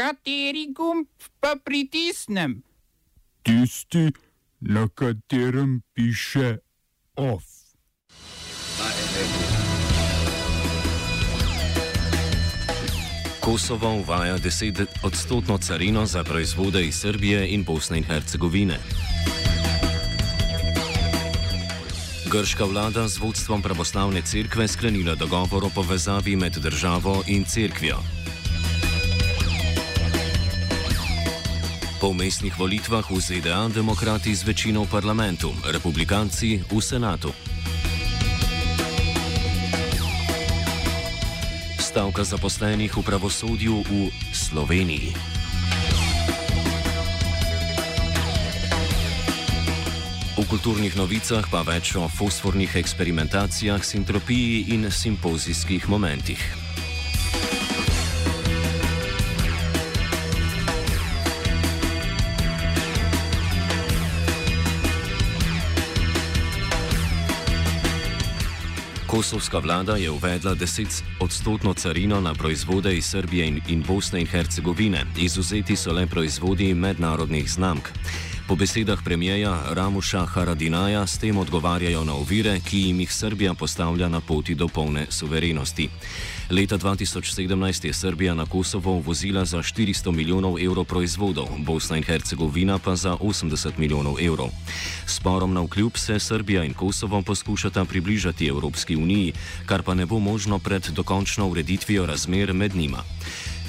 Kateri gumb pa pritisnem? Tisti, na katerem piše OF. Kosovo uvaja 10-odstotno carino za proizvode iz Srbije in Bosne in Hercegovine. Grška vlada z vodstvom pravoslavne cerkve sklenila dogovor o povezavi med državo in cerkvijo. Po mestnih volitvah v ZDA demokrati z večino v parlamentu, republikanci v senatu. Stavka zaposlenih v pravosodju v Sloveniji. V kulturnih novicah pa več o fosfornih eksperimentacijah, sintropiji in simpozijskih momentih. Kosovska vlada je uvedla 10-odstotno carino na proizvode iz Srbije in, in Bosne in Hercegovine, izuzeti so le proizvodi mednarodnih znamk. Po besedah premijeja Ramuša Haradinaja s tem odgovarjajo na ovire, ki jim jih Srbija postavlja na poti do polne suverenosti. Leta 2017 je Srbija na Kosovo vozila za 400 milijonov evrov proizvodov, Bosna in Hercegovina pa za 80 milijonov evrov. Sporom na vkljub se Srbija in Kosovo poskušata približati Evropski uniji, kar pa ne bo možno pred dokončno ureditvijo razmer med njima.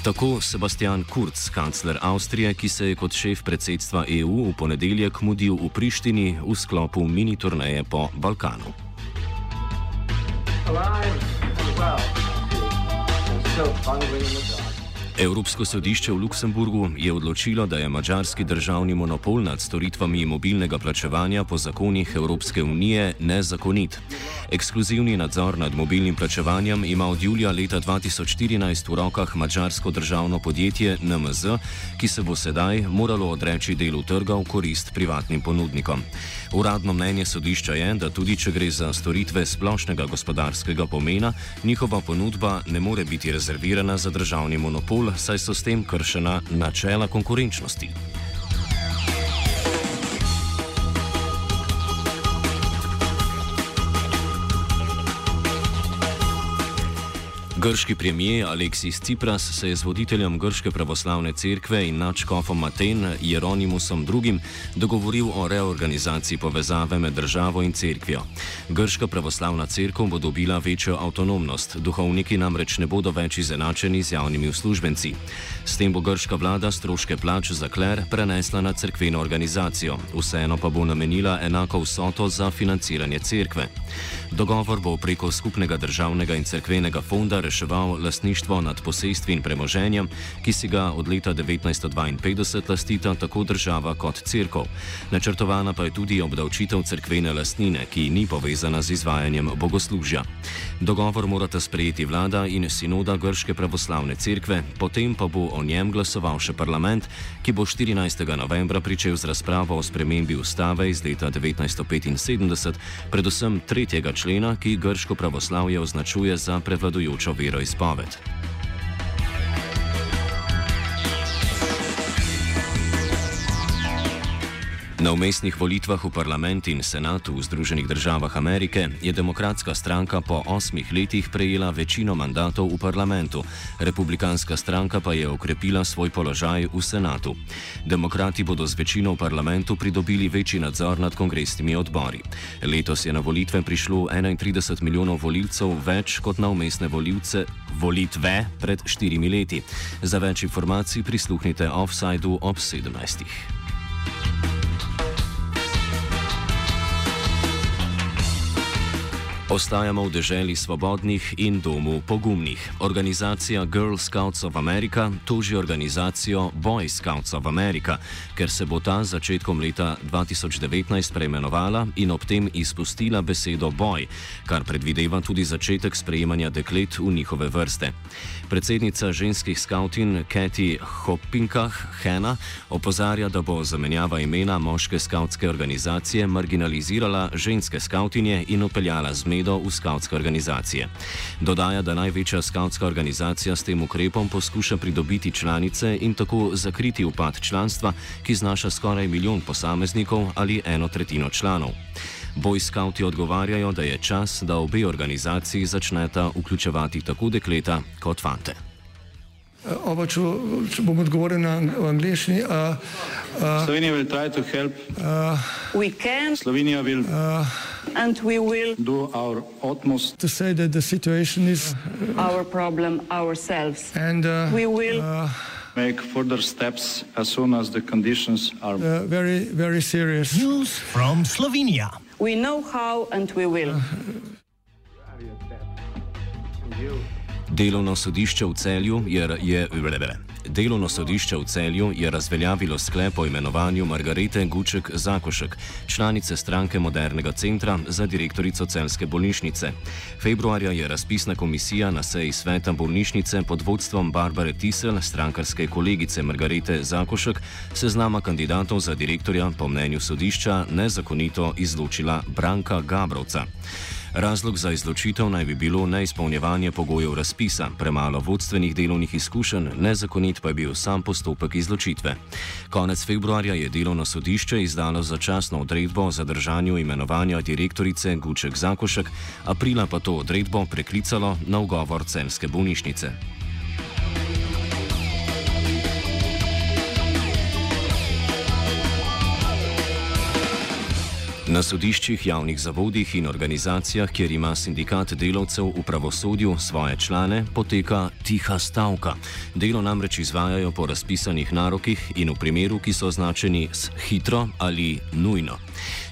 Tako Sebastian Kurz, kancler Avstrije, ki se je kot šef predsedstva EU v ponedeljek mudil v Prištini v sklopu mini turneje po Balkanu. Alive, well. so Evropsko sodišče v Luksemburgu je odločilo, da je mačarski državni monopol nad storitvami mobilnega plačevanja po zakonih Evropske unije nezakonit. Ekskluzivni nadzor nad mobilnim plačevanjem ima od julija leta 2014 v rokah mačarsko državno podjetje NMZ, ki se bo sedaj moralo odreči delu trga v korist privatnim ponudnikom. Uradno mnenje sodišča je, da tudi če gre za storitve splošnega gospodarskega pomena, njihova ponudba ne more biti rezervirana za državni monopol, saj so s tem kršena načela konkurenčnosti. Grški premijer Aleksis Tsipras se je z voditeljem Grške pravoslavne cerkve in načkofom Aten Jeronimusom II. dogovoril o reorganizaciji povezave med državo in cerkvijo. Grška pravoslavna cerkev bo dobila večjo avtonomnost, duhovniki namreč ne bodo več izenačeni z javnimi uslužbenci. S tem bo grška vlada stroške plač za kler prenesla na cerkveno organizacijo, vseeno pa bo namenila enako vsoto za financiranje cerkve. Dogovor bo preko skupnega državnega in cerkvenega fonda reševal lasništvo nad posestvi in premoženjem, ki si ga od leta 1952 lastita tako država kot crkva. Načrtovana pa je tudi obdavčitev cerkvene lastnine, ki ni povezana z izvajanjem bogoslužja. Dogovor morata sprejeti vlada in sinoda Grške pravoslavne cerkve, potem pa bo o njem glasoval še parlament, ki bo 14. novembra pričel z razpravo o spremembi ustave iz leta 1975, predvsem tretjega člena, ki grško pravoslavje označuje za prevladujočo veroizpoved. Na umestnih volitvah v parlament in senat v Združenih državah Amerike je demokratska stranka po osmih letih prejela večino mandatov v parlamentu, republikanska stranka pa je okrepila svoj položaj v senatu. Demokrati bodo z večino v parlamentu pridobili večji nadzor nad kongresnimi odbori. Letos je na volitve prišlo 31 milijonov volilcev več kot na umestne volitve pred štirimi leti. Za več informacij prisluhnite offsajdu ob 17. Ostajamo v deželi svobodnih in domu pogumnih. Organizacija Girl Scouts of America toži organizacijo Boy Scouts of America, ker se bo ta začetkom leta 2019 preimenovala in ob tem izpustila besedo boy, kar predvideva tudi začetek sprejemanja deklet v njihove vrste. Predsednica ženskih skautin Kathy Hoppinkah Hena opozarja, da bo zamenjava imena moške skautske organizacije marginalizirala ženske skautinje in upeljala zmed zmedo v skautske organizacije. Dodaja, da največja skautska organizacija s tem ukrepom poskuša pridobiti članice in tako zakriti upad članstva, ki znaša skoraj milijon posameznikov ali eno tretjino članov. Boj skauti odgovarjajo, da je čas, da obe organizaciji začneta vključevati tako dekleta kot fante. Oba, če, če bom odgovoril na angliški. Uh, uh, Slovenija bo poskušala pomagati. Slovenija bo naredila naš utmost, da bo rekla, da je situacija naš problem, naš sebe. In da bomo naredili nadaljnje korake, as soon as the conditions are zelo, zelo resne. News from Slovenija. We know how and we will. Delovno sodišče v celju je. je Delovno sodišče v celju je razveljavilo sklep o imenovanju Margarete Guček Zakošek, članice stranke Modernega centra za direktorico celske bolnišnice. Februarja je razpisna komisija na seji sveta bolnišnice pod vodstvom Barbare Tisel, strankarske kolegice Margarete Zakošek, seznama kandidatov za direktorja po mnenju sodišča nezakonito izločila Branka Gabrovca. Razlog za izločitev naj bi bilo neizpolnjevanje pogojev razpisa, premalo vodstvenih delovnih izkušenj, nezakonit pa je bil sam postopek izločitve. Konec februarja je delovno sodišče izdalo začasno odredbo o zadržanju imenovanja direktorice Guček Zakošek, aprila pa to odredbo preklicalo na ugovor celske bolnišnice. Na sodiščih, javnih zavodih in organizacijah, kjer ima sindikat delavcev v pravosodju svoje člane, poteka tiha stavka. Delo namreč izvajajo po razpisanih narokih in v primeru, ki so označeni s hitro ali nujno.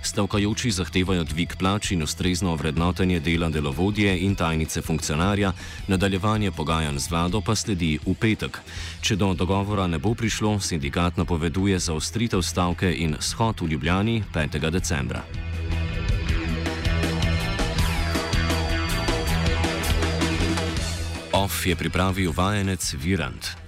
Stavkajoči zahtevajo dvig plač in ustrezno vrednotenje dela delovodje in tajnice funkcionarja, nadaljevanje pogajanj z vlado pa sledi v petek. Če do dogovora ne bo prišlo, sindikat napoveduje zaostritev stavke in shod v Ljubljani 5. decembra. OF je pripravil vajenec Virant.